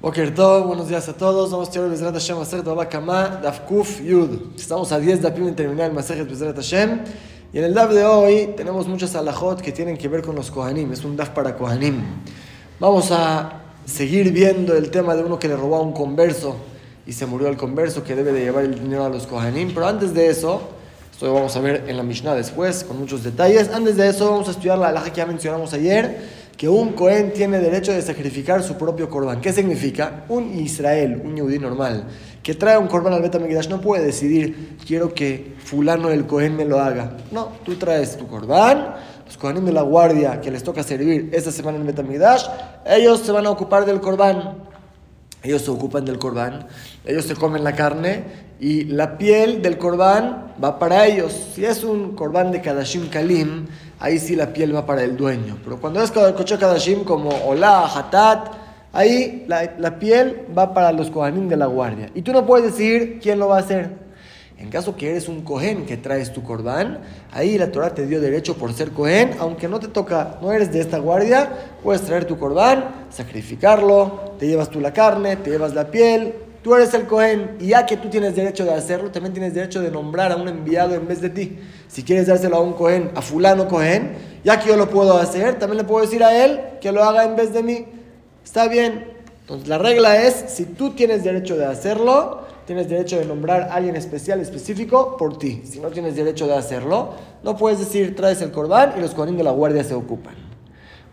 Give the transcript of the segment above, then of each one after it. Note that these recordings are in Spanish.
Boker Tov, buenos días a todos. Vamos a estudiar Bezrat Hashem Maseret Baba Kama, Daf Kuf Yud. Estamos a 10 dapim en terminar el Maseret Bezrat Hashem. Y en el Daf de hoy tenemos muchas alajot que tienen que ver con los Kohanim. Es un Daf para Kohanim. Vamos a seguir viendo el tema de uno que le robó a un converso y se murió el converso que debe de llevar el dinero a los Kohanim. Pero antes de eso, esto lo vamos a ver en la Mishnah después con muchos detalles. Antes de eso, vamos a estudiar la alaja que ya mencionamos ayer que un Cohen tiene derecho de sacrificar su propio corbán. ¿Qué significa? Un Israel, un yudí normal, que trae un corbán al Betamigdash no puede decidir, quiero que fulano del Cohen me lo haga. No, tú traes tu corbán, los Kohanim de la guardia que les toca servir esta semana en el Betamigdash, ellos se van a ocupar del corbán. Ellos se ocupan del corbán, ellos se comen la carne y la piel del corbán va para ellos. Si es un corbán de Kadashim Kalim, ahí sí la piel va para el dueño. Pero cuando es Koche Kadashim como Olá, Hatat, ahí la, piel va para los Kohanim de la guardia. Y tú no puedes decir quién lo va a hacer. En caso que eres un Kohen que traes tu corbán, ahí la Torah te dio derecho por ser Kohen, aunque no te toca, no eres de esta guardia, puedes traer tu corbán, sacrificarlo, te llevas tú la carne, te llevas la piel, tú eres el Cohen y ya que tú tienes derecho de hacerlo, también tienes derecho de nombrar a un enviado en vez de ti. Si quieres dárselo a un Cohen, a fulano Cohen, ya que yo lo puedo hacer, también le puedo decir a él que lo haga en vez de mí. Está bien. Entonces la regla es, si tú tienes derecho de hacerlo, tienes derecho de nombrar a alguien especial, específico, por ti. Si no tienes derecho de hacerlo, no puedes decir, traes el corbán y los Cohen de la guardia se ocupan.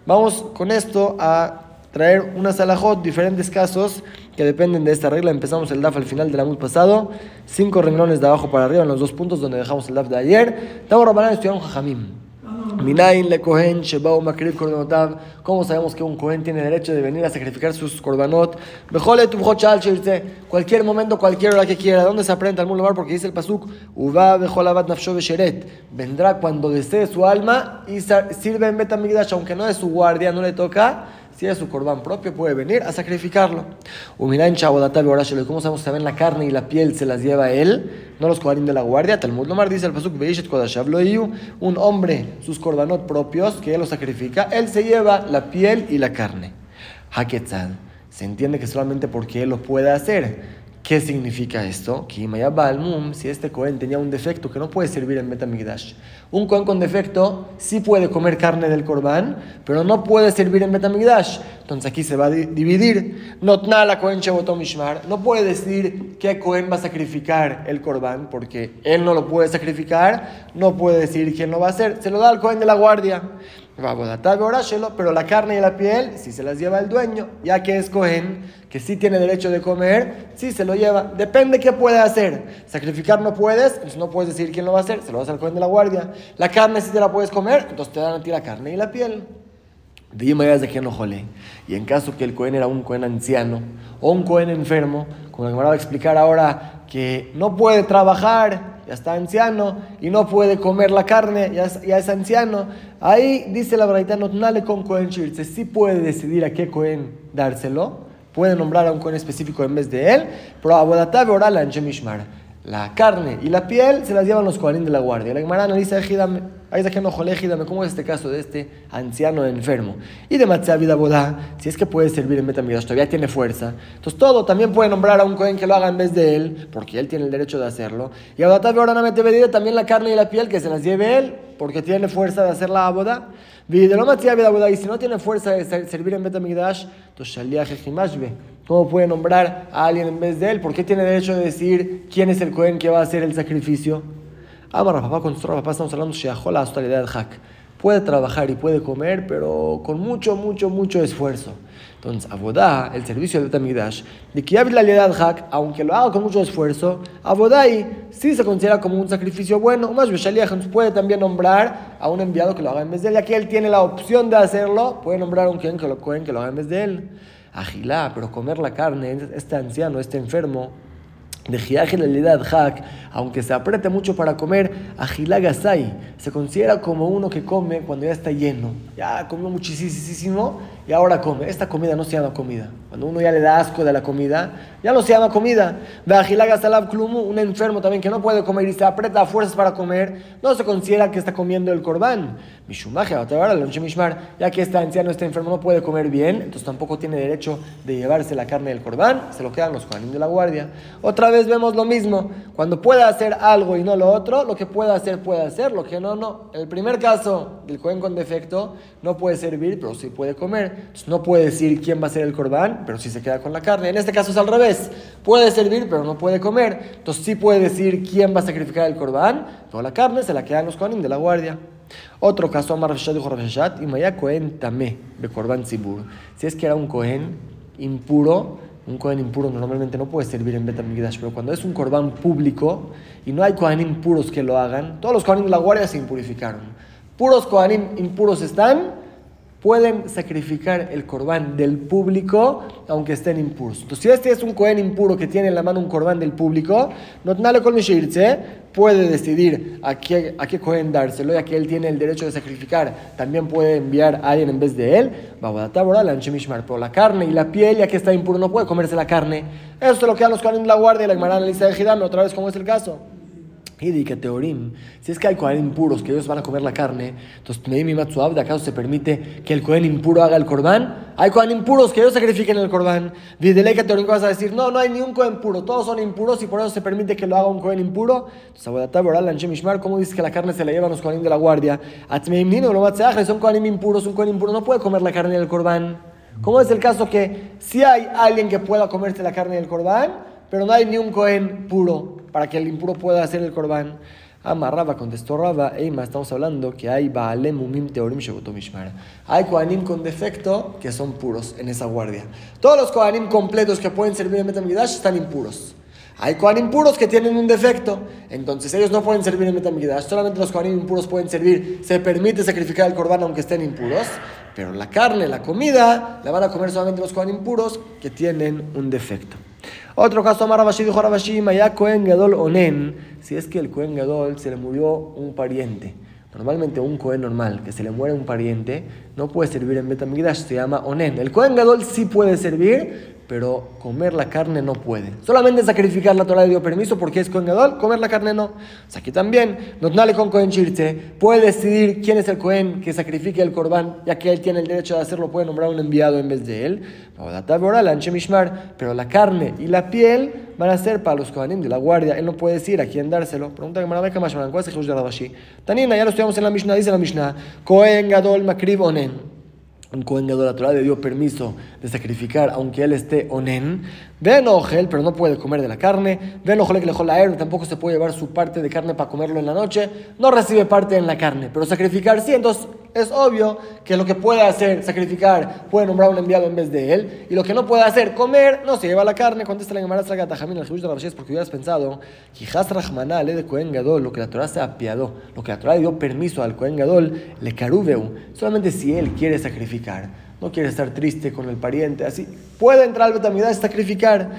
Vamos con esto a traer una salajot, diferentes casos que dependen de esta regla. Empezamos el DAF al final del año pasado, cinco renglones de abajo para arriba en los dos puntos donde dejamos el DAF de ayer. Estamos Rabanán estudiaron Jajamim. Le Kohen. ¿Cómo sabemos que un Kohen tiene derecho de venir a sacrificar sus Korbanot? Tu cualquier momento, cualquier hora que quiera. ¿Dónde se aprende al lugar? Porque dice el Pasuk, Nafsho. Vendrá cuando desee su alma y sirve en Betamigdash, aunque no es su guardia, no le toca si es su corbán propio, puede venir a sacrificarlo. Umina en ¿cómo sabemos que la carne y la piel se las lleva él? No los cobarín de la guardia. Talmud Lomar dice el Pasuk, un hombre, sus corbanot propios, que él los sacrifica, él se lleva la piel y la carne. Haketzad. Se entiende que solamente porque él lo puede hacer ¿Qué significa esto? Que si este Cohen tenía un defecto que no puede servir en Betamigdash. Un Cohen con defecto sí puede comer carne del Corbán, pero no puede servir en Betamigdash. Entonces aquí se va a dividir. la Cohen Mishmar. No puede decir qué Cohen va a sacrificar el Corbán, porque él no lo puede sacrificar. No puede decir quién lo va a hacer. Se lo da al Cohen de la guardia pero la carne y la piel, si se las lleva el dueño, ya que es Cohen, que sí tiene derecho de comer, sí se lo lleva. Depende qué puede hacer. Sacrificar no puedes, entonces no puedes decir quién lo va a hacer, se lo vas al Cohen de la guardia. La carne sí te la puedes comer, entonces te dan a ti la carne y la piel. Dime de quién lo jole. Y en caso que el Cohen era un Cohen anciano o un Cohen enfermo, como me va a explicar ahora que no puede trabajar ya está anciano y no puede comer la carne, ya es, ya es anciano. Ahí dice la verdad, no con Cohen Shirtze, sí puede decidir a qué Cohen dárselo, puede nombrar a un Cohen específico en vez de él, pero Abodatá oral la carne y la piel se las llevan los coanín de la guardia. La Gemara analiza, ¿cómo es este caso de este anciano enfermo? Y de vida Boda, si es que puede servir en Betamidash, todavía tiene fuerza. Entonces todo también puede nombrar a un cohen que lo haga en vez de él, porque él tiene el derecho de hacerlo. Y ahora también la carne y la piel que se las lleve él, porque tiene fuerza de hacer la boda. Y si no tiene fuerza de servir en Betamidash, entonces ¿Cómo puede nombrar a alguien en vez de él? ¿Por qué tiene derecho de decir quién es el Cohen que va a hacer el sacrificio? Amar papá, con nuestro papá estamos hablando de la totalidad de Hak. Puede trabajar y puede comer, pero con mucho, mucho, mucho esfuerzo. Entonces, Abodá, el servicio de Betamidash, de que la de Hak, aunque lo haga con mucho esfuerzo, Abodai sí se considera como un sacrificio bueno. Más entonces puede también nombrar a un enviado que lo haga en vez de él, ya que él tiene la opción de hacerlo, puede nombrar a un quien que lo, que lo haga en vez de él agilá, pero comer la carne, este anciano, este enfermo, de edad hak, aunque se apriete mucho para comer, agilá gasai, se considera como uno que come cuando ya está lleno, ya comió muchísimo y ahora come. Esta comida no se llama comida. Cuando uno ya le da asco de la comida, ya no se llama comida. un enfermo también que no puede comer y se aprieta a fuerzas para comer, no se considera que está comiendo el corbán. Ya que este anciano, este enfermo no puede comer bien, entonces tampoco tiene derecho de llevarse la carne del corbán, se lo quedan los Juanim de la guardia. Otra vez vemos lo mismo. Cuando puede hacer algo y no lo otro, lo que puede hacer puede hacer, lo que no, no. El primer caso, del Cohen con defecto, no puede servir, pero sí puede comer. No puede decir quién va a ser el corbán, pero sí se queda con la carne. En este caso es al revés. Puede servir, pero no puede comer. Entonces sí puede decir quién va a sacrificar el corbán, pero la carne se la quedan los Kohanim de la guardia. Otro caso, Amar dijo y Maya Cohen Tamé, de Corban Zibur. Si es que era un Cohen impuro, un Cohen impuro normalmente no puede servir en Betamigdash, pero cuando es un Corban público y no hay Kohanim impuros que lo hagan, todos los Kohanim de la guardia se impurificaron. Puros Kohanim impuros están, pueden sacrificar el corbán del público aunque estén impuros. Entonces, si este es un cohen impuro que tiene en la mano un corbán del público, no puede decidir a qué, a qué cohen dárselo, ya que él tiene el derecho de sacrificar, también puede enviar a alguien en vez de él. Pero la carne y la piel, ya que está impuro, no puede comerse la carne. Eso es lo que dan los cohen en la guardia y la hermana lista de Gidame, otra vez como es el caso. Y que teorim, si es que hay cohen impuros que ellos van a comer la carne, entonces Meim ¿de acaso se permite que el cohen impuro haga el corbán? Hay cohen impuros que ellos sacrifiquen el corbán. Videle que teorim vas a decir, no, no hay ni un cohen puro, todos son impuros y por eso se permite que lo haga un cohen impuro. Entonces, Abodatá, Boral, Mishmar, ¿cómo dices que la carne se la llevan los cohen de la guardia? Son cohen impuros, un cohen impuro no puede comer la carne del corbán. ¿Cómo es el caso que si hay alguien que pueda comerse la carne del corbán, pero no hay ni un cohen puro? Para que el impuro pueda hacer el corbán. Amarraba, contestó Raba, Eima, estamos hablando que hay Baalem Mumim Teorim Mishmar. Hay Kohanim con defecto que son puros en esa guardia. Todos los Kohanim completos que pueden servir en Metamidash están impuros. Hay Kohanim impuros que tienen un defecto, entonces ellos no pueden servir en Metamidash. Solamente los Kohanim impuros pueden servir. Se permite sacrificar el corbán aunque estén impuros, pero la carne, la comida, la van a comer solamente los Kohanim impuros que tienen un defecto. Otro caso, Amar Rabashi dijo Rabashi, Maya Cohen Gadol Onen, si es que el Cohen Gadol se le murió un pariente. Normalmente un Cohen normal, que se le muere un pariente, no puede servir en Betamigdash, se llama Onen. El Cohen Gadol sí puede servir, pero comer la carne no puede. Solamente sacrificar la Torah le dio permiso porque es Cohen Gadol, comer la carne no. O sea, aquí también, Notnale con Cohen Chirte puede decidir quién es el Cohen que sacrifique el Corbán, ya que él tiene el derecho de hacerlo, puede nombrar un enviado en vez de él. Pero la carne y la piel van a ser para los Kohanim de la guardia. Él no puede decir a quién dárselo. Pregunta que Marabeka Mashman, ¿cuál es el de Rabashi? Tanina, ya lo estudiamos en la Mishnah, dice la Mishnah, Cohen Gadol Makrib Onen un Cohen Gadol, la Torah le dio permiso de sacrificar, aunque él esté onen. Ven ojel, pero no puede comer de la carne. Ven ojel que le la herb, tampoco se puede llevar su parte de carne para comerlo en la noche. No recibe parte en la carne, pero sacrificar sí. Entonces es obvio que lo que puede hacer, sacrificar, puede nombrar un enviado en vez de él. Y lo que no puede hacer, comer, no se lleva la carne. Contesta la Gemara Saga Tajamín, el de la porque hubieras pensado, Quijas le de Cohen Gadol, lo que la Torah se apiadó, lo que la Torah dio permiso al Cohen Gadol, le carubeu, solamente si él quiere sacrificar. No quiere estar triste con el pariente, así. Puede entrar al Betamidad y sacrificar.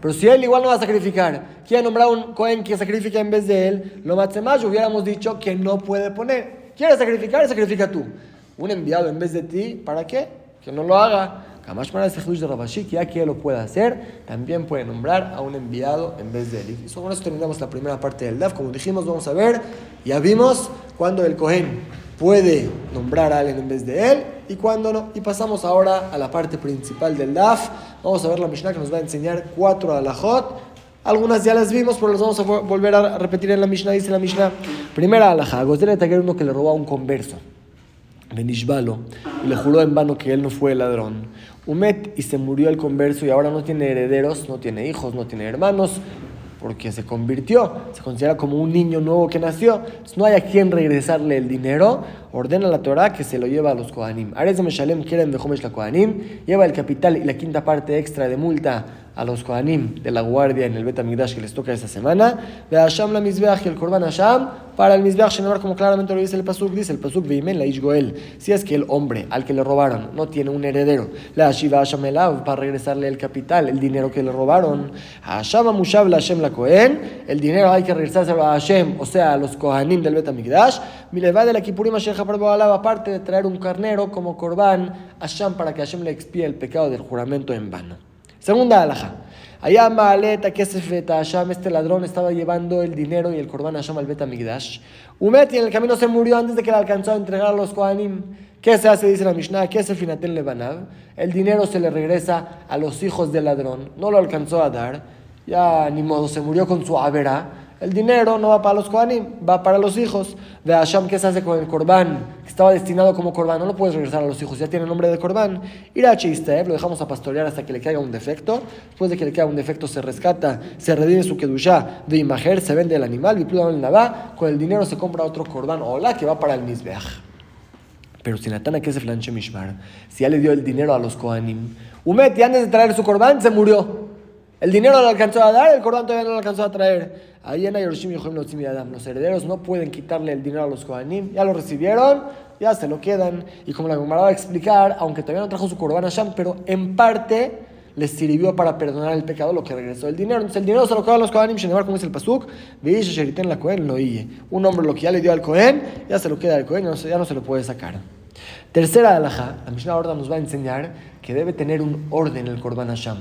Pero si él igual no va a sacrificar, quiere nombrar un Cohen que sacrifique en vez de él, lo más hubiéramos dicho que no puede poner. ¿Quieres sacrificar? Sacrifica tú. Un enviado en vez de ti, ¿para qué? Que no lo haga. Kamash ese de Rabashi, ya que lo pueda hacer, también puede nombrar a un enviado en vez de él. Y con eso terminamos la primera parte del DAF. Como dijimos, vamos a ver, ya vimos cuando el Cohen puede nombrar a alguien en vez de él y cuando no. Y pasamos ahora a la parte principal del DAF. Vamos a ver la Mishnah que nos va a enseñar cuatro alajot algunas ya las vimos, pero las vamos a volver a repetir en la Mishnah. Dice la Mishnah, primera alhaja, Gosdele Taguer uno que le robó a un converso, Benishbalo, y le juró en vano que él no fue el ladrón. Umet y se murió el converso y ahora no tiene herederos, no tiene hijos, no tiene hermanos, porque se convirtió, se considera como un niño nuevo que nació, no hay a quien regresarle el dinero, ordena la Torah que se lo lleva a los Kohanim. Ares de Meshalem quieren de la Kohanim, lleva el capital y la quinta parte extra de multa a los Kohanim de la guardia en el Bet que les toca esa semana, de Hashem la Mizbeach y el Korban Hashem para el Mizbeach Shenemar, como claramente lo dice el Pasuk, dice el Pasuk Veimen la Ishgoel, si es que el hombre al que le robaron no tiene un heredero, la Shiva Hashem Elav para regresarle el capital, el dinero que le robaron, Hashem Amushav la Hashem la Kohen, el dinero hay que regresárselo a Hashem, o sea, a los Kohanim del Bet Amigdash, va de la Kipurim Hashem aparte de traer un carnero como Korban Hashem para que Hashem le expíe el pecado del juramento en vano. Segunda alhaja. Allá Maaleta, que se feta Hashem, este ladrón estaba llevando el dinero y el Korban Hashem al Betamigdash. Umet y en el camino se murió antes de que le alcanzó a entregar a los Kohanim. ¿Qué se hace? Dice la Mishnah. ¿Qué es el Finatel Lebanav? El dinero se le regresa a los hijos del ladrón. No lo alcanzó a dar. Ya ni modo, se murió con su avera el dinero no va para los Kohanim, va para los hijos. De Hashem, ¿qué se hace con el Corbán? Que estaba destinado como Corbán, no lo puedes regresar a los hijos, ya tiene el nombre de Corbán. Ir a lo dejamos a pastorear hasta que le caiga un defecto. Después de que le caiga un defecto, se rescata, se redime su Kedushá de Imager, se vende el animal, y el Nabá, con el dinero se compra otro Corbán o la que va para el Mizbeach. Pero si Natana, que se flanche Mishmar, si ya le dio el dinero a los Kohanim, Umet, antes de traer su Corbán, se murió. El dinero lo alcanzó a dar, el Corbán todavía no lo alcanzó a traer. Ahí en los herederos no pueden quitarle el dinero a los Kohanim, ya lo recibieron, ya se lo quedan. Y como la Gemara va a explicar, aunque todavía no trajo su Korban Hashem, pero en parte les sirvió para perdonar el pecado lo que regresó el dinero. Entonces el dinero se lo quedaron los Kohanim, Shenemar, como dice el Pasuk, la Kohen lo Un hombre lo que ya le dio al Kohen, ya se lo queda al Kohen, ya no se lo puede sacar. Tercera alhaja, la Mishnah ahora nos va a enseñar que debe tener un orden el Korban Hashem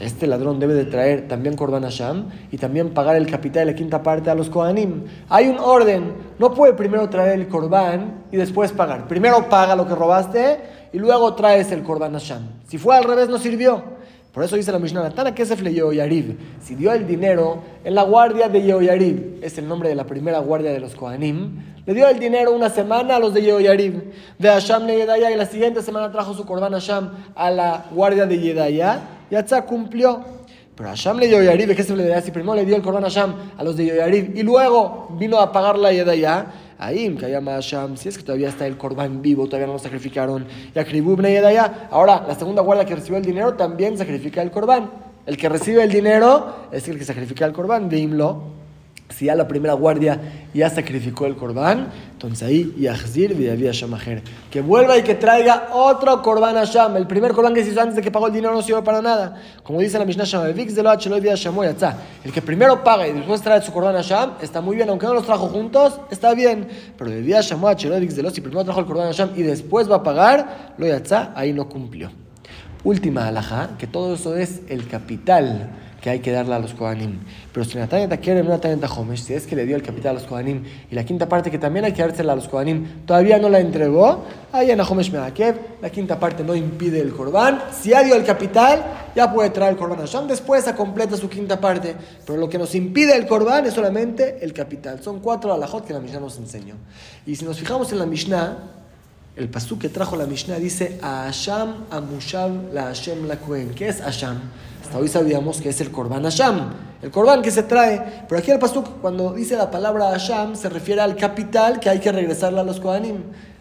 este ladrón debe de traer también Korban Hashem y también pagar el capital de la quinta parte a los Kohanim. Hay un orden, no puede primero traer el Korban y después pagar. Primero paga lo que robaste y luego traes el Korban Hashem. Si fue al revés no sirvió. Por eso dice la Mishnah Natana que se fle Yehoyarib. Si dio el dinero en la guardia de Yehoyarib, es el nombre de la primera guardia de los Kohanim, le dio el dinero una semana a los de Yehoyarib, de Hashem le y la siguiente semana trajo su Korban Hashem a la guardia de Yedaya Yatza cumplió. Pero Hashem le dio Yarib, ¿qué se le da? Si primero le dio el Corban Hashem a los de Yarib y luego vino a pagar la Yedaya, ahí que llama Hashem, si es que todavía está el Corban vivo, todavía no lo sacrificaron, y a Yedaya. Ahora, la segunda guardia que recibió el dinero también sacrifica el Corban. El que recibe el dinero es el que sacrifica el Corban, Dimlo si ya la primera guardia ya sacrificó el corbán, entonces ahí Yahzir había Shamajer. Que vuelva y que traiga otro corbán a Sham. El primer corbán que se hizo antes de que pagó el dinero no sirve para nada. Como dice la Mishnah Sham, el que primero paga y después trae su corbán a Sham, está muy bien. Aunque no los trajo juntos, está bien. Pero de día Shamoy si primero trajo el corbán a Sham y después va a pagar, lo Yatza, ahí no cumplió. Última alhaja, que todo eso es el capital que hay que darle a los Kohanim. Pero si Natalia quiere Natalia Homesh, si es que le dio el capital a los Kohanim y la quinta parte que también hay que dársela a los Kohanim todavía no la entregó, ahí en Homesh Meakev, la quinta parte no impide el Korban. Si ya dio el capital, ya puede traer el Korban a después a completa su quinta parte. Pero lo que nos impide el Korban es solamente el capital. Son cuatro alajot que la Mishnah nos enseñó. Y si nos fijamos en la Mishnah, el pasú que trajo la Mishnah dice a Asham Amushav la Hashem la Kuen. ¿Qué es Asham? Hasta hoy sabíamos que es el Korban Asham, el Korban que se trae. Pero aquí el Pasuk, cuando dice la palabra Asham, se refiere al capital que hay que regresarle a los Kohanim.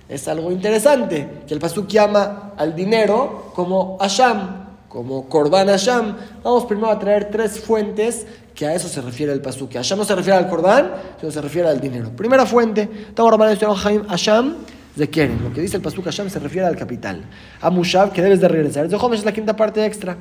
Es algo interesante, que el Pasuk llama al dinero como Asham, como Korban Asham. Vamos primero a traer tres fuentes que a eso se refiere el Pasuk. Que Asham no se refiere al Korban, sino se refiere al dinero. Primera fuente, hablando de Keren. Lo que dice el Pasuk Asham se refiere al capital. A que debes de regresar. Es de es la quinta parte extra.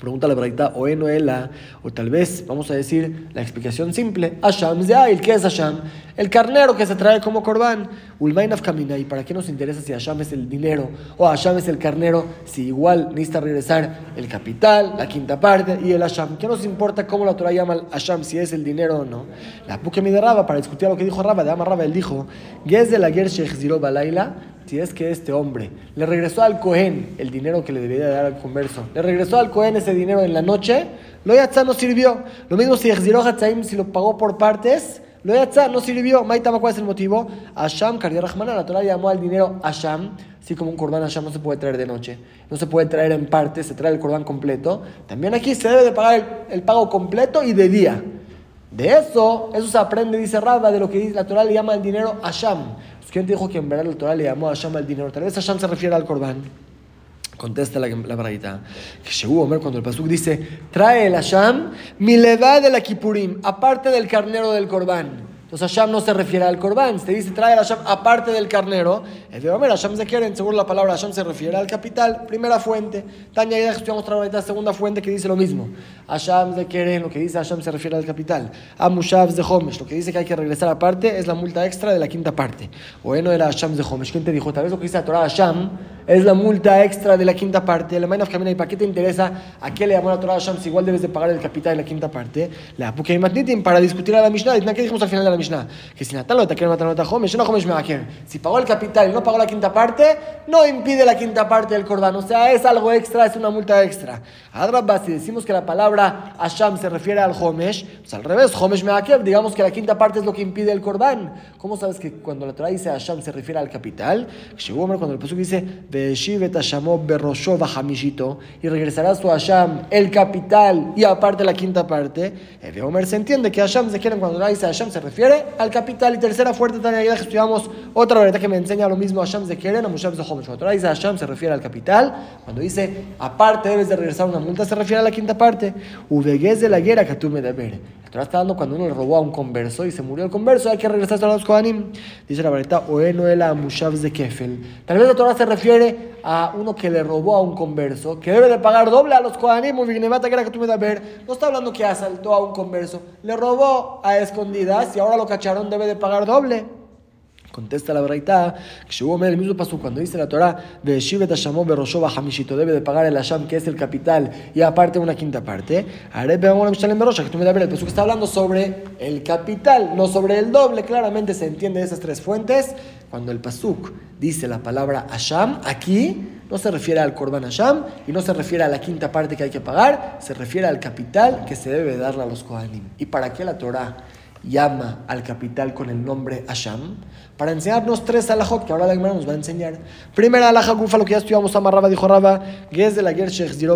Pregunta la braita, o ela, o tal vez vamos a decir la explicación simple, Asham Zeail, ¿qué es Asham? El carnero que se trae como corbán. Ulmainaf Kamina, ¿y para qué nos interesa si Asham es el dinero o Asham es el carnero? Si igual necesita regresar el capital, la quinta parte y el Asham. ¿Qué nos importa cómo la Torah llama al Asham, si es el dinero o no? La Puke de Raba, para discutir lo que dijo Raba, de Ama Raba, él dijo, Gez de la Ger Ziro Balaila, si es que este hombre le regresó al Cohen el dinero que le debía dar al converso, le regresó al Cohen ese dinero en la noche, lo yatzá no sirvió. Lo mismo si si lo pagó por partes, lo yatzá no sirvió. Maitama, ¿cuál es el motivo? Asham, Rahmana, la Torah llamó al dinero Asham, así como un Corban Asham no se puede traer de noche, no se puede traer en partes, se trae el Corban completo. También aquí se debe de pagar el, pago completo y de día. De eso, eso se aprende, dice Rabba, de lo que la Torah le llama el dinero Asham. ¿Quién dijo que en verdad la Torah le llamó a Hashem al dinero? Tal vez Hashem se refiere al Corban. Contesta la, la braguita. Que llegó Omer cuando el Pasuk dice, trae el Hasham, mi leva de la Kipurim, aparte del carnero del Corbán. Entonces Hashem no se refiere al Corbán, se dice trae el Hashem aparte del carnero. El de Omer, Hashem se quieren, según la palabra Hashem se refiere al capital, primera fuente. Tanya y estudiamos otra segunda fuente que dice lo mismo. Hashem se quieren, lo que dice Hashem se refiere al capital. Amushav de Homesh, lo que dice que hay que regresar aparte es la multa extra de la quinta parte. O no era Hashem de Homesh, ¿quién te dijo? Tal vez lo que dice la Torah Hashem es la multa extra de la quinta parte. La of camina y para qué te interesa a qué le llamó la Torah Hashem si igual debes de pagar el capital de la quinta parte. La Matnitim para discutir a la Mishnah. ¿Qué dijimos al final de la Mishnah? Que si Natal Si pagó el capital y no pagó la quinta parte, no impide la quinta parte del Corban. O sea, es algo extra, es una multa extra. Adrabas, si decimos que la palabra Hashem se refiere al Homesh, pues al revés, Homesh me digamos que la quinta parte es lo que impide el Corban. ¿Cómo sabes que cuando la Torah dice Hashem se refiere al capital? Cuando el Pasuk dice y regresará su Hasham el capital y aparte la quinta parte. El Omer se entiende que Hasham se quiere cuando dice Hasham se refiere al capital. Y tercera fuerte también que estudiamos otra verdad que me enseña lo mismo se quiere, a Mushab de Cuando dice Hasham se refiere al capital. Cuando dice aparte debes de regresar una multa se refiere a la quinta parte. Uveguez de la guerra que tú me ver. La Torah está dando cuando uno le robó a un converso y se murió el converso, hay que regresar a los Kohanim. Dice la verdad, no la Mushav de Kefel. Tal vez la Torah se refiere a uno que le robó a un converso, que debe de pagar doble a los Kohanim, que tú me ver. No está hablando que asaltó a un converso, le robó a escondidas y ahora lo cacharon, debe de pagar doble. Contesta la braita, que llegó el mismo paso cuando dice la Torah, debe de pagar el Hasham, que es el capital, y aparte una quinta parte. Arebe Amor Mishalem Berosha, que tú me ver, el paso que está hablando sobre el capital, no sobre el doble, claramente se entiende de esas tres fuentes. Cuando el Pasuk dice la palabra Hasham, aquí no se refiere al Korban Hasham y no se refiere a la quinta parte que hay que pagar, se refiere al capital que se debe darle a los Kohanim. ¿Y para qué la Torah llama al capital con el nombre Hasham? para enseñarnos tres alajot que ahora la Gemara nos va a enseñar. Primera alaja gufa, lo que ya estudiamos, Amarraba dijo Raba, es de la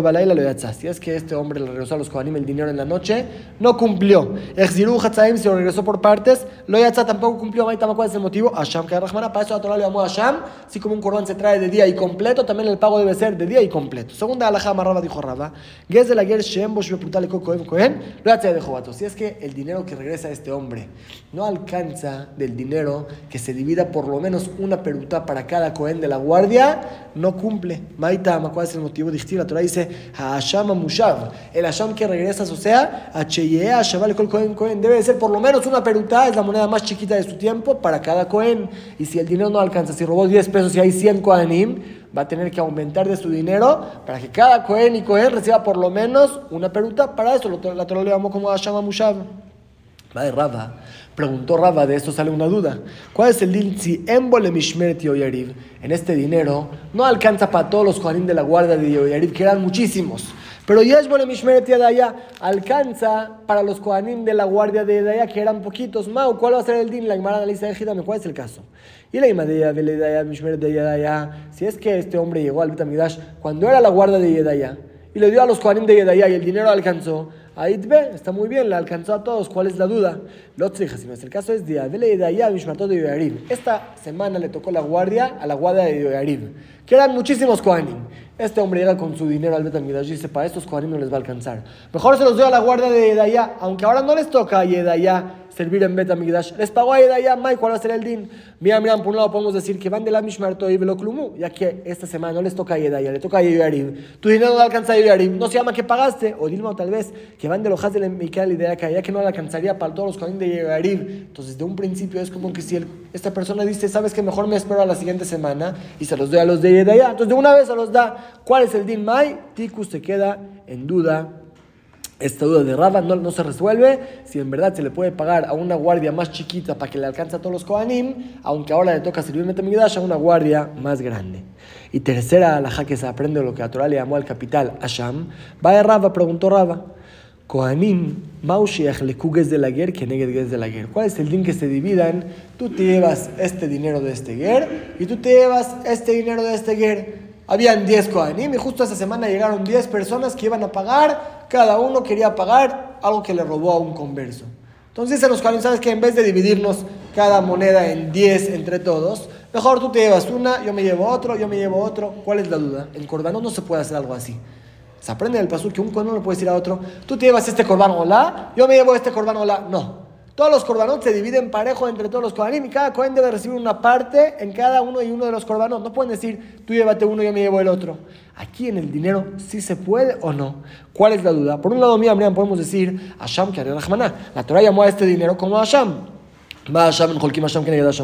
Balaila lo Si es que este hombre le regresó a los Kohanim el dinero en la noche, no cumplió. Exziru Hatzaim se lo regresó por partes, lo yatzá tampoco cumplió. ¿cuál es el motivo? Hasham que Rahmana, para eso la Torah le llamó Hasham. Así como un cordón se trae de día y completo, también el pago debe ser de día y completo. Segunda alaja, Amarraba dijo Raba, es de la Bosh Beputale Kohen Kohen, lo yatzá de Jovato. Si es que el dinero que regresa a este hombre no alcanza del dinero que se divida por lo menos una peruta para cada Cohen de la guardia, no cumple. Maitama, ¿cuál es el motivo? La Torah dice, Hasham Mushav, el Hasham que regresa, o sea, Hacheyea, Shaval Kol Cohen Cohen, debe ser por lo menos una peruta, es la moneda más chiquita de su tiempo para cada Cohen. Y si el dinero no alcanza, si robó 10 pesos y hay 100 Kohanim, va a tener que aumentar de su dinero para que cada Cohen y Cohen reciba por lo menos una peruta. Para eso la Torah le llamó como Hasham Mushav. De Rava. Preguntó Raba, de esto sale una duda. ¿Cuál es el deal si Embole Mishmeret Yoyariv, en este dinero, no alcanza para todos los Juanín de la guardia de Yoyariv, que eran muchísimos? Pero Yeshbole Mishmeret Yadaya alcanza para los Kohanim de la guardia de Yadaya, que eran poquitos. Mau, ¿cuál va a ser el din? La Gemara analiza de Gidame, ¿cuál es el caso? Y la Imadea de Yadaya, Mishmeret de Yadaya, si es que este hombre llegó al Bitamidash cuando era la guardia de Yadaya y le dio a los Kohanim de Yadaya y el dinero alcanzó, Ve, está muy bien, la alcanzó a todos. ¿Cuál es la duda? si no el caso es de de Esta semana le tocó la guardia a la guardia de Yoyarib, que eran muchísimos Kohanim. Este hombre llega con su dinero al Betamigdash y dice: Para estos Kohanim no les va a alcanzar. Mejor se los dio a la guardia de Yedaya, aunque ahora no les toca a Yedaya servir en Betamigdash. Les pagó a Yedaya, Mai, ¿cuál va a ser el din? Mira, mira, por un lado podemos decir que van de la Mishmarto y Veloklumu, ya que esta semana no les toca a Yedaya, le toca a Yoyarib. Tu dinero no alcanza a Yoyarib, no se llama que pagaste. O Dilma, tal vez, que van de los de la Mikel y de ya que no le alcanzaría para todos los Kohanim de Yoyarib. Entonces, de un principio es como que si esta persona dice, sabes que mejor me espero a la siguiente semana y se los doy a los de Yedaya. Entonces, de una vez se los da. ¿Cuál es el din Mai? Tikus se queda en duda esta duda de Raba no, no, se resuelve. Si en verdad se le puede pagar a una guardia más chiquita para que le alcance a todos los Kohanim, aunque ahora le toca servir Metamidash a una guardia más grande. Y tercera alhaja que se aprende lo que a Torah le llamó al capital Asham. Va de Raba, preguntó Raba. Kohanim, Maushiach le de la guerra, que negue de la guerra. ¿Cuál es el din que se dividan? Tú te llevas este dinero de este guer y tú te llevas este dinero de este guer. Habían 10 Kohanim y justo esa semana llegaron 10 personas que iban a pagar, cada uno quería pagar algo que le robó a un converso. Entonces se los Kohanim, ¿sabes que En vez de dividirnos cada moneda en 10 entre todos. Mejor tú te llevas una, yo me llevo otro, yo me llevo otro. ¿Cuál es la duda? En Corbano no se puede hacer algo así. Se aprende del paso que un corbano no puede decir a otro, tú te llevas este corbano hola, yo me llevo este corbano hola. No. Todos los corbanos se dividen parejo entre todos los cobanim y cada cohen debe recibir una parte en cada uno y uno de los corbanos. No pueden decir, tú llévate uno y yo me llevo el otro. Aquí en el dinero sí se puede o no. ¿Cuál es la duda? Por un lado, mira, podemos decir, Asham que La Torah llamó a este dinero como Asham.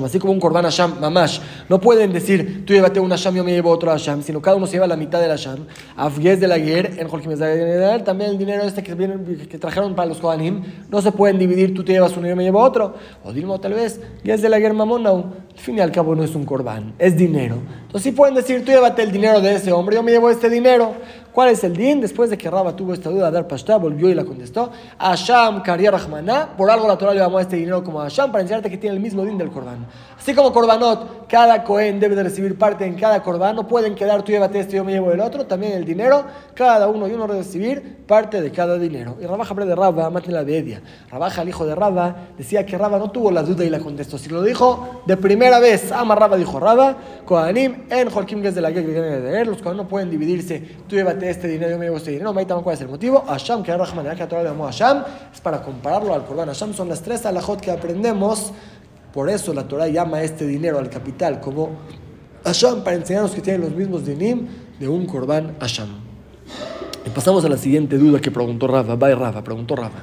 Así como un Korban Hashem, Mamash. No pueden decir, tú llévate un Hashem, yo me llevo otro Hashem, sino cada uno se lleva la mitad del Hashem. Afguez de la guerra, en también el dinero este que, que trajeron para los Kohanim, no se pueden dividir, tú te llevas uno yo me llevo otro. O Dilmo, tal vez, Guez de la guerra, Mamona, al fin y al cabo no es un Korban, es dinero. Entonces sí pueden decir, tú llévate el dinero de ese hombre, yo me llevo este dinero. ¿Cuál es el din? Después de que Raba tuvo esta duda, Dar Pashta volvió y la contestó. Asham Kariya Rahmaná. Por algo la Torah le llamó este dinero como Asham para enseñarte que tiene el mismo din del Korban. Así como Korbanot, cada Cohen debe de recibir parte en cada Korban. No pueden quedar tú llévate esto y yo me llevo el otro. También el dinero, cada uno y uno recibir parte de cada dinero. Y Rabaja de Rabba, mate la Bedia. Rabaja, el hijo de Rabba, decía que Rabba no tuvo la duda y la contestó. Si lo dijo de primera vez, ama Rabba, dijo Rabba, Kohanim, en Jolkim de la de Los Kohanim no pueden dividirse. Tú llévate este dinero, yo me llevo este dinero. Maitama, ¿cuál es el motivo? Asham, que Rahman, que a Torah le llamó Asham, es para compararlo al Corban. Asham son las tres alajot que aprendemos. Por eso la Torah llama este dinero al capital como Asham, para enseñarnos que tienen los mismos dinim de un Corban Asham. Pasamos a la siguiente duda que preguntó Rafa. Bye Rafa, preguntó Rafa.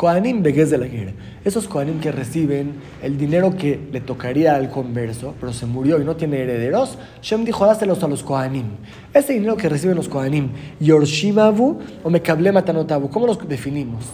La guerra. Esos Kohanim que reciben el dinero que le tocaría al converso, pero se murió y no tiene herederos, Shem dijo, dáselos a los Kohanim. Ese dinero que reciben los Kohanim, Yorshimavu o Mekable Matanotavu, ¿cómo los definimos?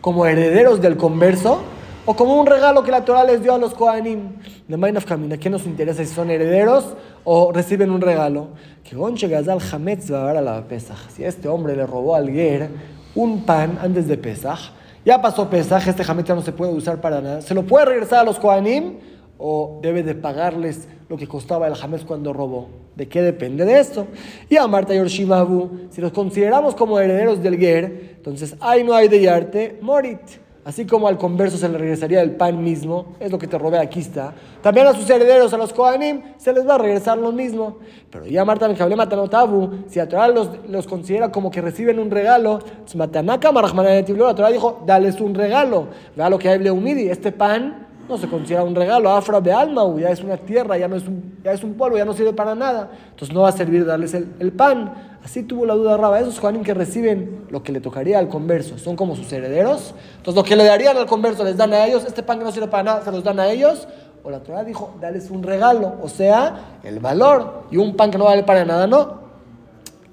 ¿Como herederos del converso? O como un regalo que la Torah les dio a los Kohanim. De Mainaf Kamina, ¿qué nos interesa si son herederos o reciben un regalo? Que Gonche Gazal Hametz va a la Pesach. Si este hombre le robó al Ger un pan antes de Pesach, ya pasó pesaje, este jamete ya no se puede usar para nada. ¿Se lo puede regresar a los Kohanim o debe de pagarles lo que costaba el jamés cuando robó? ¿De qué depende de esto? Y a Marta Yorshimabu, si los consideramos como herederos del Ger, entonces hay no hay de Yarte, Morit. Así como al converso se le regresaría el pan mismo, es lo que te robé aquí está. También a sus herederos, a los Kohanim, se les va a regresar lo mismo. Pero ya Marta Matanotabu, si a Torah los, los considera como que reciben un regalo, la Torah dijo, dales un regalo. Vea lo que hay Humidi, este pan no se considera un regalo. Afra de alma, ya es una tierra, ya no es un, ya es un polvo, ya no sirve para nada. Entonces no va a servir darles el, el pan. Así tuvo la duda Raba. Esos Juanín que reciben lo que le tocaría al converso son como sus herederos. Entonces lo que le darían al converso les dan a ellos. Este pan que no sirve para nada se los dan a ellos. O la Torah dijo, dales un regalo. O sea, el valor. Y un pan que no vale para nada, no.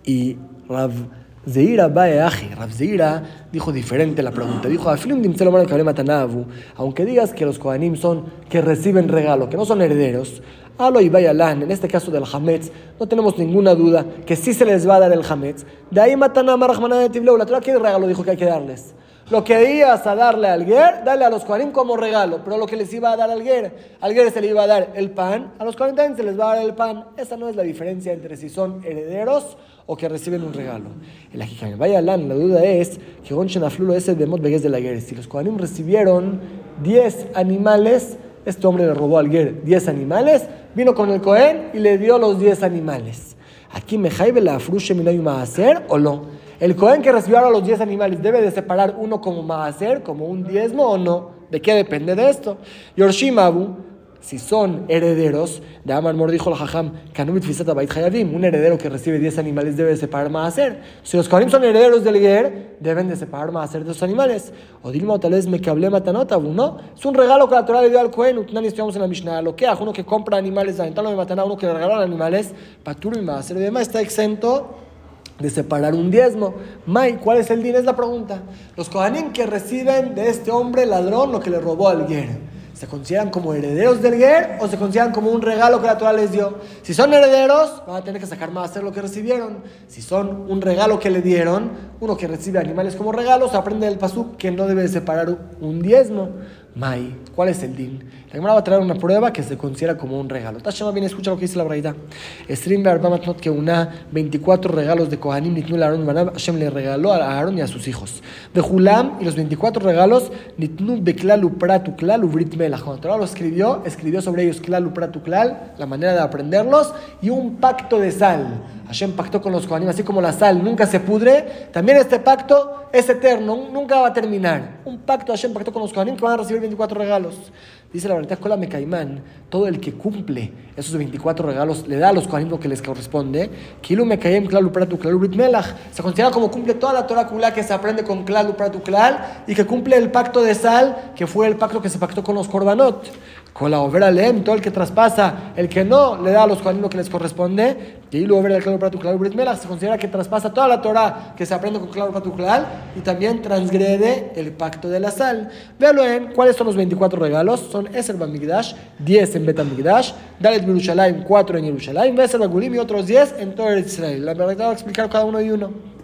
Y Rav Zeira Baeaji. Rav Zeira dijo diferente la pregunta. Dijo, aunque digas que los Kohanim son que reciben regalo, que no son herederos, Alo y Bayalan, en este caso del Hametz, no tenemos ninguna duda que sí se les va a dar el Hametz. De ahí matan a de. La Torah, ¿qué regalo dijo que hay que darles? Lo que ibas a darle al Ger, dale a los Kohanim como regalo. Pero lo que les iba a dar al Ger, al Ger se le iba a dar el pan, a los Kohanim también se les va a dar el pan. Esa no es la diferencia entre si son herederos o que reciben un regalo. El Ajikam Bayalan, la duda es que Gonchen Aflulo es el Bemot Begues de la Ger. Si los Kohanim recibieron 10 animales, este hombre le robó al Ger 10 animales, vino con el Cohen y le dio los 10 animales. Aquí me jaibe la frushe a hacer o no. El Cohen que recibió ahora los 10 animales debe de separar uno como hacer, como un diezmo o no. ¿De qué depende de esto? Yorshimabu si son herederos, de Amar Mor dijo el Jajam, un heredero que recibe 10 animales debe separar más hacer. Si los Kohanim son herederos del Ger, deben de separar más hacer de los animales. O Dilma tal vez me que hablé matanotabu, ¿no? Es un regalo que la Torah le dio al Kohen, Utnani estudiamos en la Mishnah, lo que uno que compra animales, aventarlo de mataná, uno que le regalan animales, Paturo y más. El demás está exento de separar un diezmo. Mai, ¿cuál es el din? Es la pregunta. Los Kohanim que reciben de este hombre ladrón lo que le robó al Ger. ¿Se consideran como herederos del Ger o se consideran como un regalo que la Torah les dio? Si son herederos, van a tener que sacar más hacer lo que recibieron. Si son un regalo que le dieron, uno que recibe animales como regalos, aprende del pasú que no debe separar un diezmo. Mai, ¿Cuál es el din? La Gemara va a traer una prueba que se considera como un regalo. Tashema bien, escucha lo que dice la braita. Estrim Matnot que una 24 regalos de Kohanim Nitnu a Aaron Hashem le regaló a Aaron y a sus hijos. De Hulam y los 24 regalos Nitnu Beklalu Pratu Klal Ubrit Melach. Cuando Torah lo escribió, escribió sobre ellos Klal Pratu Klal, la manera de aprenderlos, y un pacto de sal. Hashem pactó con los Kohanim, así como la sal nunca se pudre, también este pacto es eterno, nunca va a terminar. Un pacto Hashem pactó con los Kohanim que van a recibir 24 regalos. Dice la verdad, Mekaimán, todo el que cumple esos 24 regalos le da a los Kohanim lo que les corresponde. Kilu Mekayem Klalu Pratu Klalu. Se considera como cumple toda la Torah que se aprende con Klalu Pratu Klal y que cumple el pacto de sal, que fue el pacto que se pactó con los Korbanot. Con la obra leem, todo el que traspasa, el que no le da a los Kohanim lo que les corresponde, y lo over el Klalu Pratu Klalu Brit Melach, se considera que traspasa toda la Torah que se aprende con Klalu Pratu Klal y también transgrede el pacto de la sal. Véalo en cuáles son los 24 regalos. Son Eser Bamigdash, 10 en Betamigdash, Dalet Yerushalayim, 4 en Yerushalayim, Beser Bagulim y otros 10 en todo Israel. La verdad va a explicar cada uno y uno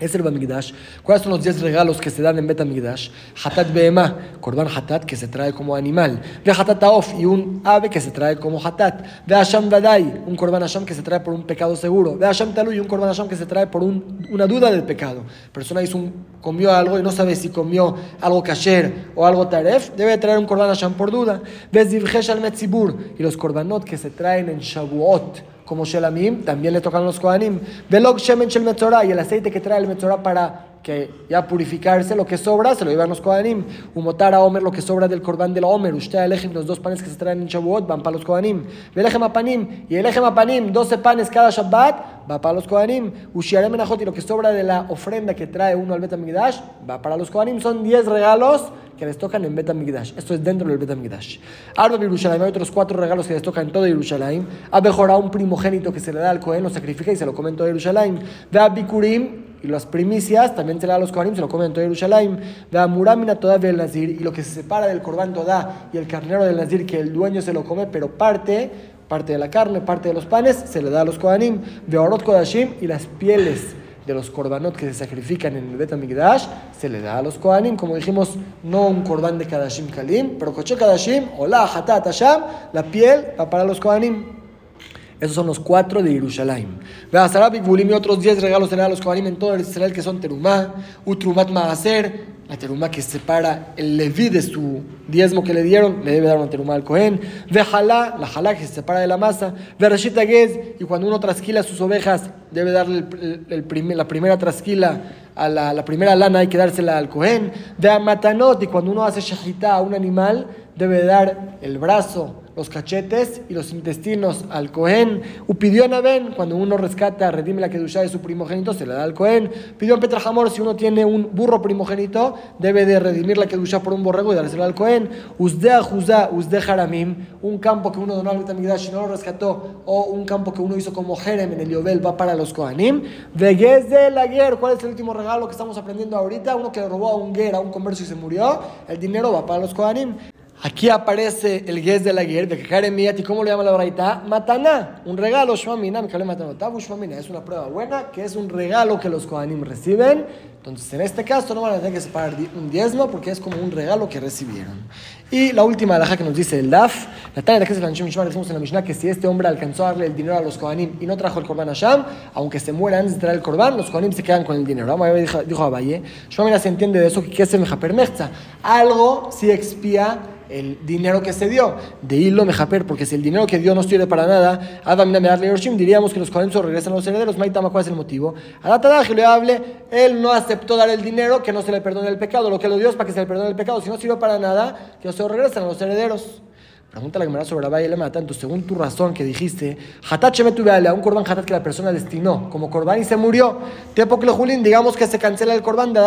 es el Bamigdash. ¿Cuáles son los 10 regalos que se dan en Betamigdash? Hatat Behemah, Korban Hatat, que se trae como animal. Ve Hatat Taof, y un ave que se trae como Hatat. Ve Hasham Dadai, un Korban Hasham que se trae por un pecado seguro. Ve Hasham Talu, un Korban Hasham que se trae por un, una duda del pecado. persona hizo un, comió algo y no sabe si comió algo kasher o algo taref, debe traer un Korban Hasham por duda. Ve Zivchesh al Metzibur, y los Korbanot que se traen en Shavuot como Shelamim, también le tocan los Kohanim. Velok Shemen Shel Metzorah, y el aceite que trae el Metzorah para que ya purificarse, lo que sobra, se lo llevan los Kohanim. Umotar a Omer, lo que sobra del Korban del Omer. Usted elegem los dos panes que se traen en Shavuot, van para los Kohanim. Velechem Apanim, y elegem Apanim, 12 panes cada Shabbat, va para los Kohanim. Ushiarem Menachot, y lo que sobra de la ofrenda que trae uno al Betamigdash, va para los Kohanim. Son 10 regalos que les tocan en Betamigdash. Esto es dentro del Betamigdash. Arba Yerushalayim, hay otros cuatro regalos que les tocan en todo Yerushalayim. A mejorado un primogénito que se le da al Kohen, lo sacrifica y se lo come en Yerushalayim. Ve a Bikurim, y las primicias también se le da a los Kohanim, se lo comen en todo Yerushalayim. Ve a Muramina toda del Nazir, y lo que se separa del Korban Todá y el carnero del Nazir, que el dueño se lo come, pero parte, parte de la carne, parte de los panes, se le da a los Kohanim. A Orot Kodashim, y las pieles de los korbanot que se sacrifican en el Bet se le da a los Kohanim, como dijimos, no un korban de Kadashim Kalim, pero Koche Kadashim, Ola, Hatat, Hasham, la piel va para los Kohanim. Esos son los cuatro de Yerushalayim. Veazarab y otros diez regalos se le da a los Kohanim en todo Israel que son Terumá, Utrumat Maaser, la teruma que separa el leví de su diezmo que le dieron, le debe dar una teruma al Cohen. Ve jalá, la jalá que se separa de la masa. Ve rashita y cuando uno trasquila sus ovejas, debe darle el, la primera trasquila a la, primera lana, hay que dársela al Cohen. Ve matanot, y cuando uno hace shahita a un animal, debe dar el brazo los cachetes y los intestinos al Cohen. Upidió a Ben, cuando uno rescata, redime la kedusha de su primogénito, se le da al Cohen. Pidió en Petrajamor, si uno tiene un burro primogénito, debe de redimir la kedusha por un borrego y dárselo al Cohen. Uzdea Juzá, Uzdea Haramim, un campo que uno donó al Betamigdash y no lo rescató, o un campo que uno hizo como Jerem en el Yobel, va para los Kohanim. De la guerra, ¿cuál es el último regalo que estamos aprendiendo ahorita? Uno que robó a un guerra, a un comercio y se murió, el dinero va para los Kohanim. Aquí aparece el guez de la guerra, ¿y cómo le llama la braita? Matana, un regalo, Shmamina, es una prueba buena, que es un regalo que los Kohanim reciben. Entonces, en este caso, no van a tener que separar un diezmo porque es como un regalo que recibieron. Y la última alhaja que nos dice el Daf, la tarea de que se decimos en la Mishnah que si este hombre alcanzó a darle el dinero a los Kohanim y no trajo el Korban a Sham, aunque se muera antes de traer el Korban, los Kohanim se quedan con el dinero. A dijo, dijo Abaye, Shmamina se entiende de eso que se me Algo si expía el dinero que se dio. De hilo mejaper, porque si el dinero que dio no sirve para nada, diríamos que los Kohanim regresan a los herederos. Maitama, ¿cuál es el motivo? Adatadaji le hable, él no aceptó dar el dinero, que no se le perdone el pecado. Lo que lo dio es para que se le perdone el pecado. Si no sirve para nada, que se lo regresan a los herederos. Pregunta la Gemara sobre Abay le tanto según tu razón que dijiste, Hatat a un korban hatat que la persona destinó como korban y se murió. Tepokle Julín, digamos que se cancela el korban de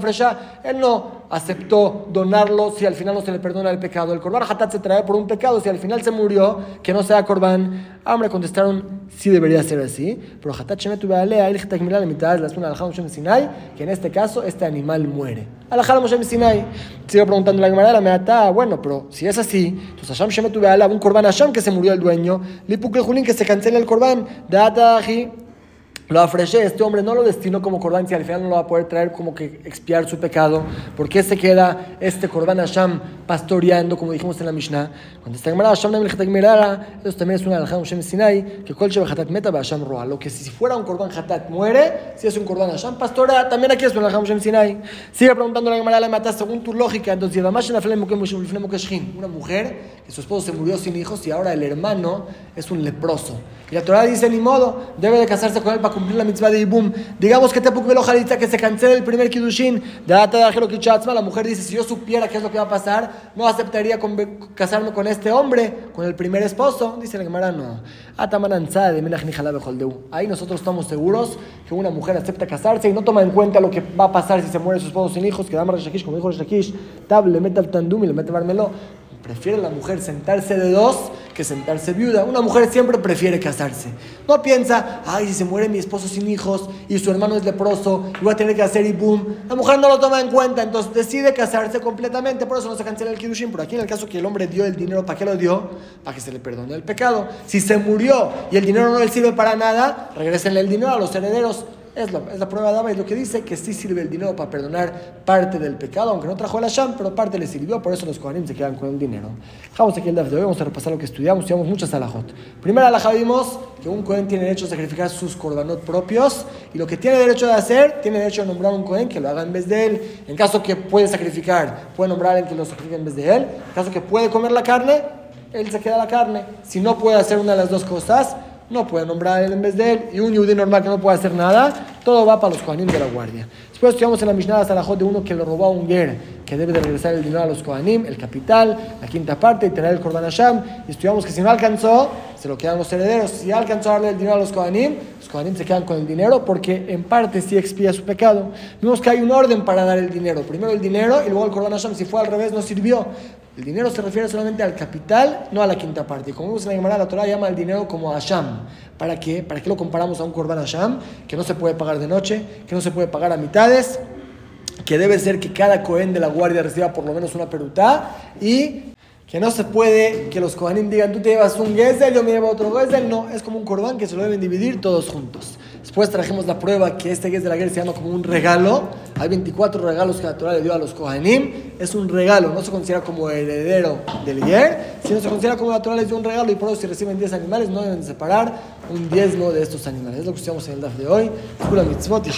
Fresha, él no aceptó donarlo si al final no se le perdona el pecado. El korban hatat se trae por un pecado, si al final se murió, que no sea korban. Ah, hombre, contestaron, sí debería ser así, pero hatat shemetu bealea, el la mitad de la Moshe Sinai, que en este caso este animal muere. Alajal Moshe Sinai. Sigue preguntando la Gemara, la meata, bueno, pero si es así, entonces Hashem shemetu un korban Hashem que se murió el dueño, lipukle julín que se cancela el korban, dataji lo afreché, este hombre no lo destinó como corbán, si al final no lo va a poder traer como que expiar su pecado, ¿por qué se queda este corbán Hashem pastoreando, como dijimos en la Mishnah? Cuando está Gemara, Hashem eso también es una alajá Hashem Sinai, que kol hatat meta Hashem roa, lo que si fuera un corbán hatat muere, si es un corbán Hashem pastorea, también aquí es una alajá Hashem Sinai. Sigue preguntando la Gemara, la mata según tu lógica, entonces una mujer que su esposo se murió sin hijos y ahora el hermano es un leproso. Y la Torah dice, ni modo, debe de casarse con él para cumplir la mitzvah de Ibum. Digamos que te velo que se cancele el primer Kiddushin, de la mujer dice, si yo supiera qué es lo que va a pasar, no aceptaría casarme con este hombre, con el primer esposo. Dice la Gemara, no. Ahí nosotros estamos seguros que una mujer acepta casarse y no toma en cuenta lo que va a pasar si se muere su esposo sin hijos, que da Shakish, como dijo Shakish, tab, le mete al tandum y le mete barmelo. Prefiere la mujer sentarse de dos que sentarse viuda. Una mujer siempre prefiere casarse. No piensa, ay, si se muere mi esposo sin hijos y su hermano es leproso y voy a tener que hacer y boom. La mujer no lo toma en cuenta, entonces decide casarse completamente. Por eso no se cancela el Kiddushin. Pero aquí en el caso que el hombre dio el dinero, ¿para qué lo dio? Para que se le perdone el pecado. Si se murió y el dinero no le sirve para nada, regresenle el dinero a los herederos. Es la, es la prueba de Abba y lo que dice que sí sirve el dinero para perdonar parte del pecado, aunque no trajo el Hashem, pero parte le sirvió, por eso los Kohanim se quedan con el dinero. Dejamos aquí el Daf de hoy, vamos a repasar lo que estudiamos, estudiamos muchas alajot. Primera alaja vimos que un Kohen tiene derecho a sacrificar sus korbanot propios y lo que tiene derecho de hacer, tiene derecho a nombrar un Kohen que lo haga en vez de él. En caso que puede sacrificar, puede nombrar a alguien que lo sacrifique en vez de él. En caso que puede comer la carne, él se queda la carne. Si no puede hacer una de las dos cosas, no puede nombrar él en vez de él, y un yudí normal que no puede hacer nada, todo va para los Kohanim de la guardia. Después estudiamos en la Mishnah Salahot de uno que le robó a un ger, que debe de regresar el dinero a los Kohanim, el capital, la quinta parte, y tener el Korban Hashem. Y estudiamos que si no alcanzó, se lo quedan los herederos. Si alcanzó a darle el dinero a los Kohanim, los Kohanim se quedan con el dinero porque en parte sí expía su pecado. Vimos que hay un orden para dar el dinero. Primero el dinero y luego el Korban Hashem. Si fue al revés, no sirvió. El dinero se refiere solamente al capital, no a la quinta parte. Como vemos en la Gemara, la Torah llama el dinero como Hasham. ¿Para qué? ¿Para qué lo comparamos a un Korban Hasham? Que no se puede pagar de noche, que no se puede pagar a mitades, que debe ser que cada Cohen de la guardia reciba por lo menos una perutá y que no se puede que los Kohanim digan, tú te llevas un Gesel, yo me llevo otro Gesel. No, es como un Korban que se lo deben dividir todos juntos. Después trajimos la prueba que este Gesel de la guerra se llama como un regalo. Hay 24 regalos que la Torah le dio a los Kohanim. Es un regalo, no se considera como heredero del Yer, sino se considera como la Torah les dio un regalo y por eso si reciben 10 animales no deben separar un diezmo de estos animales. Es lo que estudiamos en el DAF de hoy. mitzvot y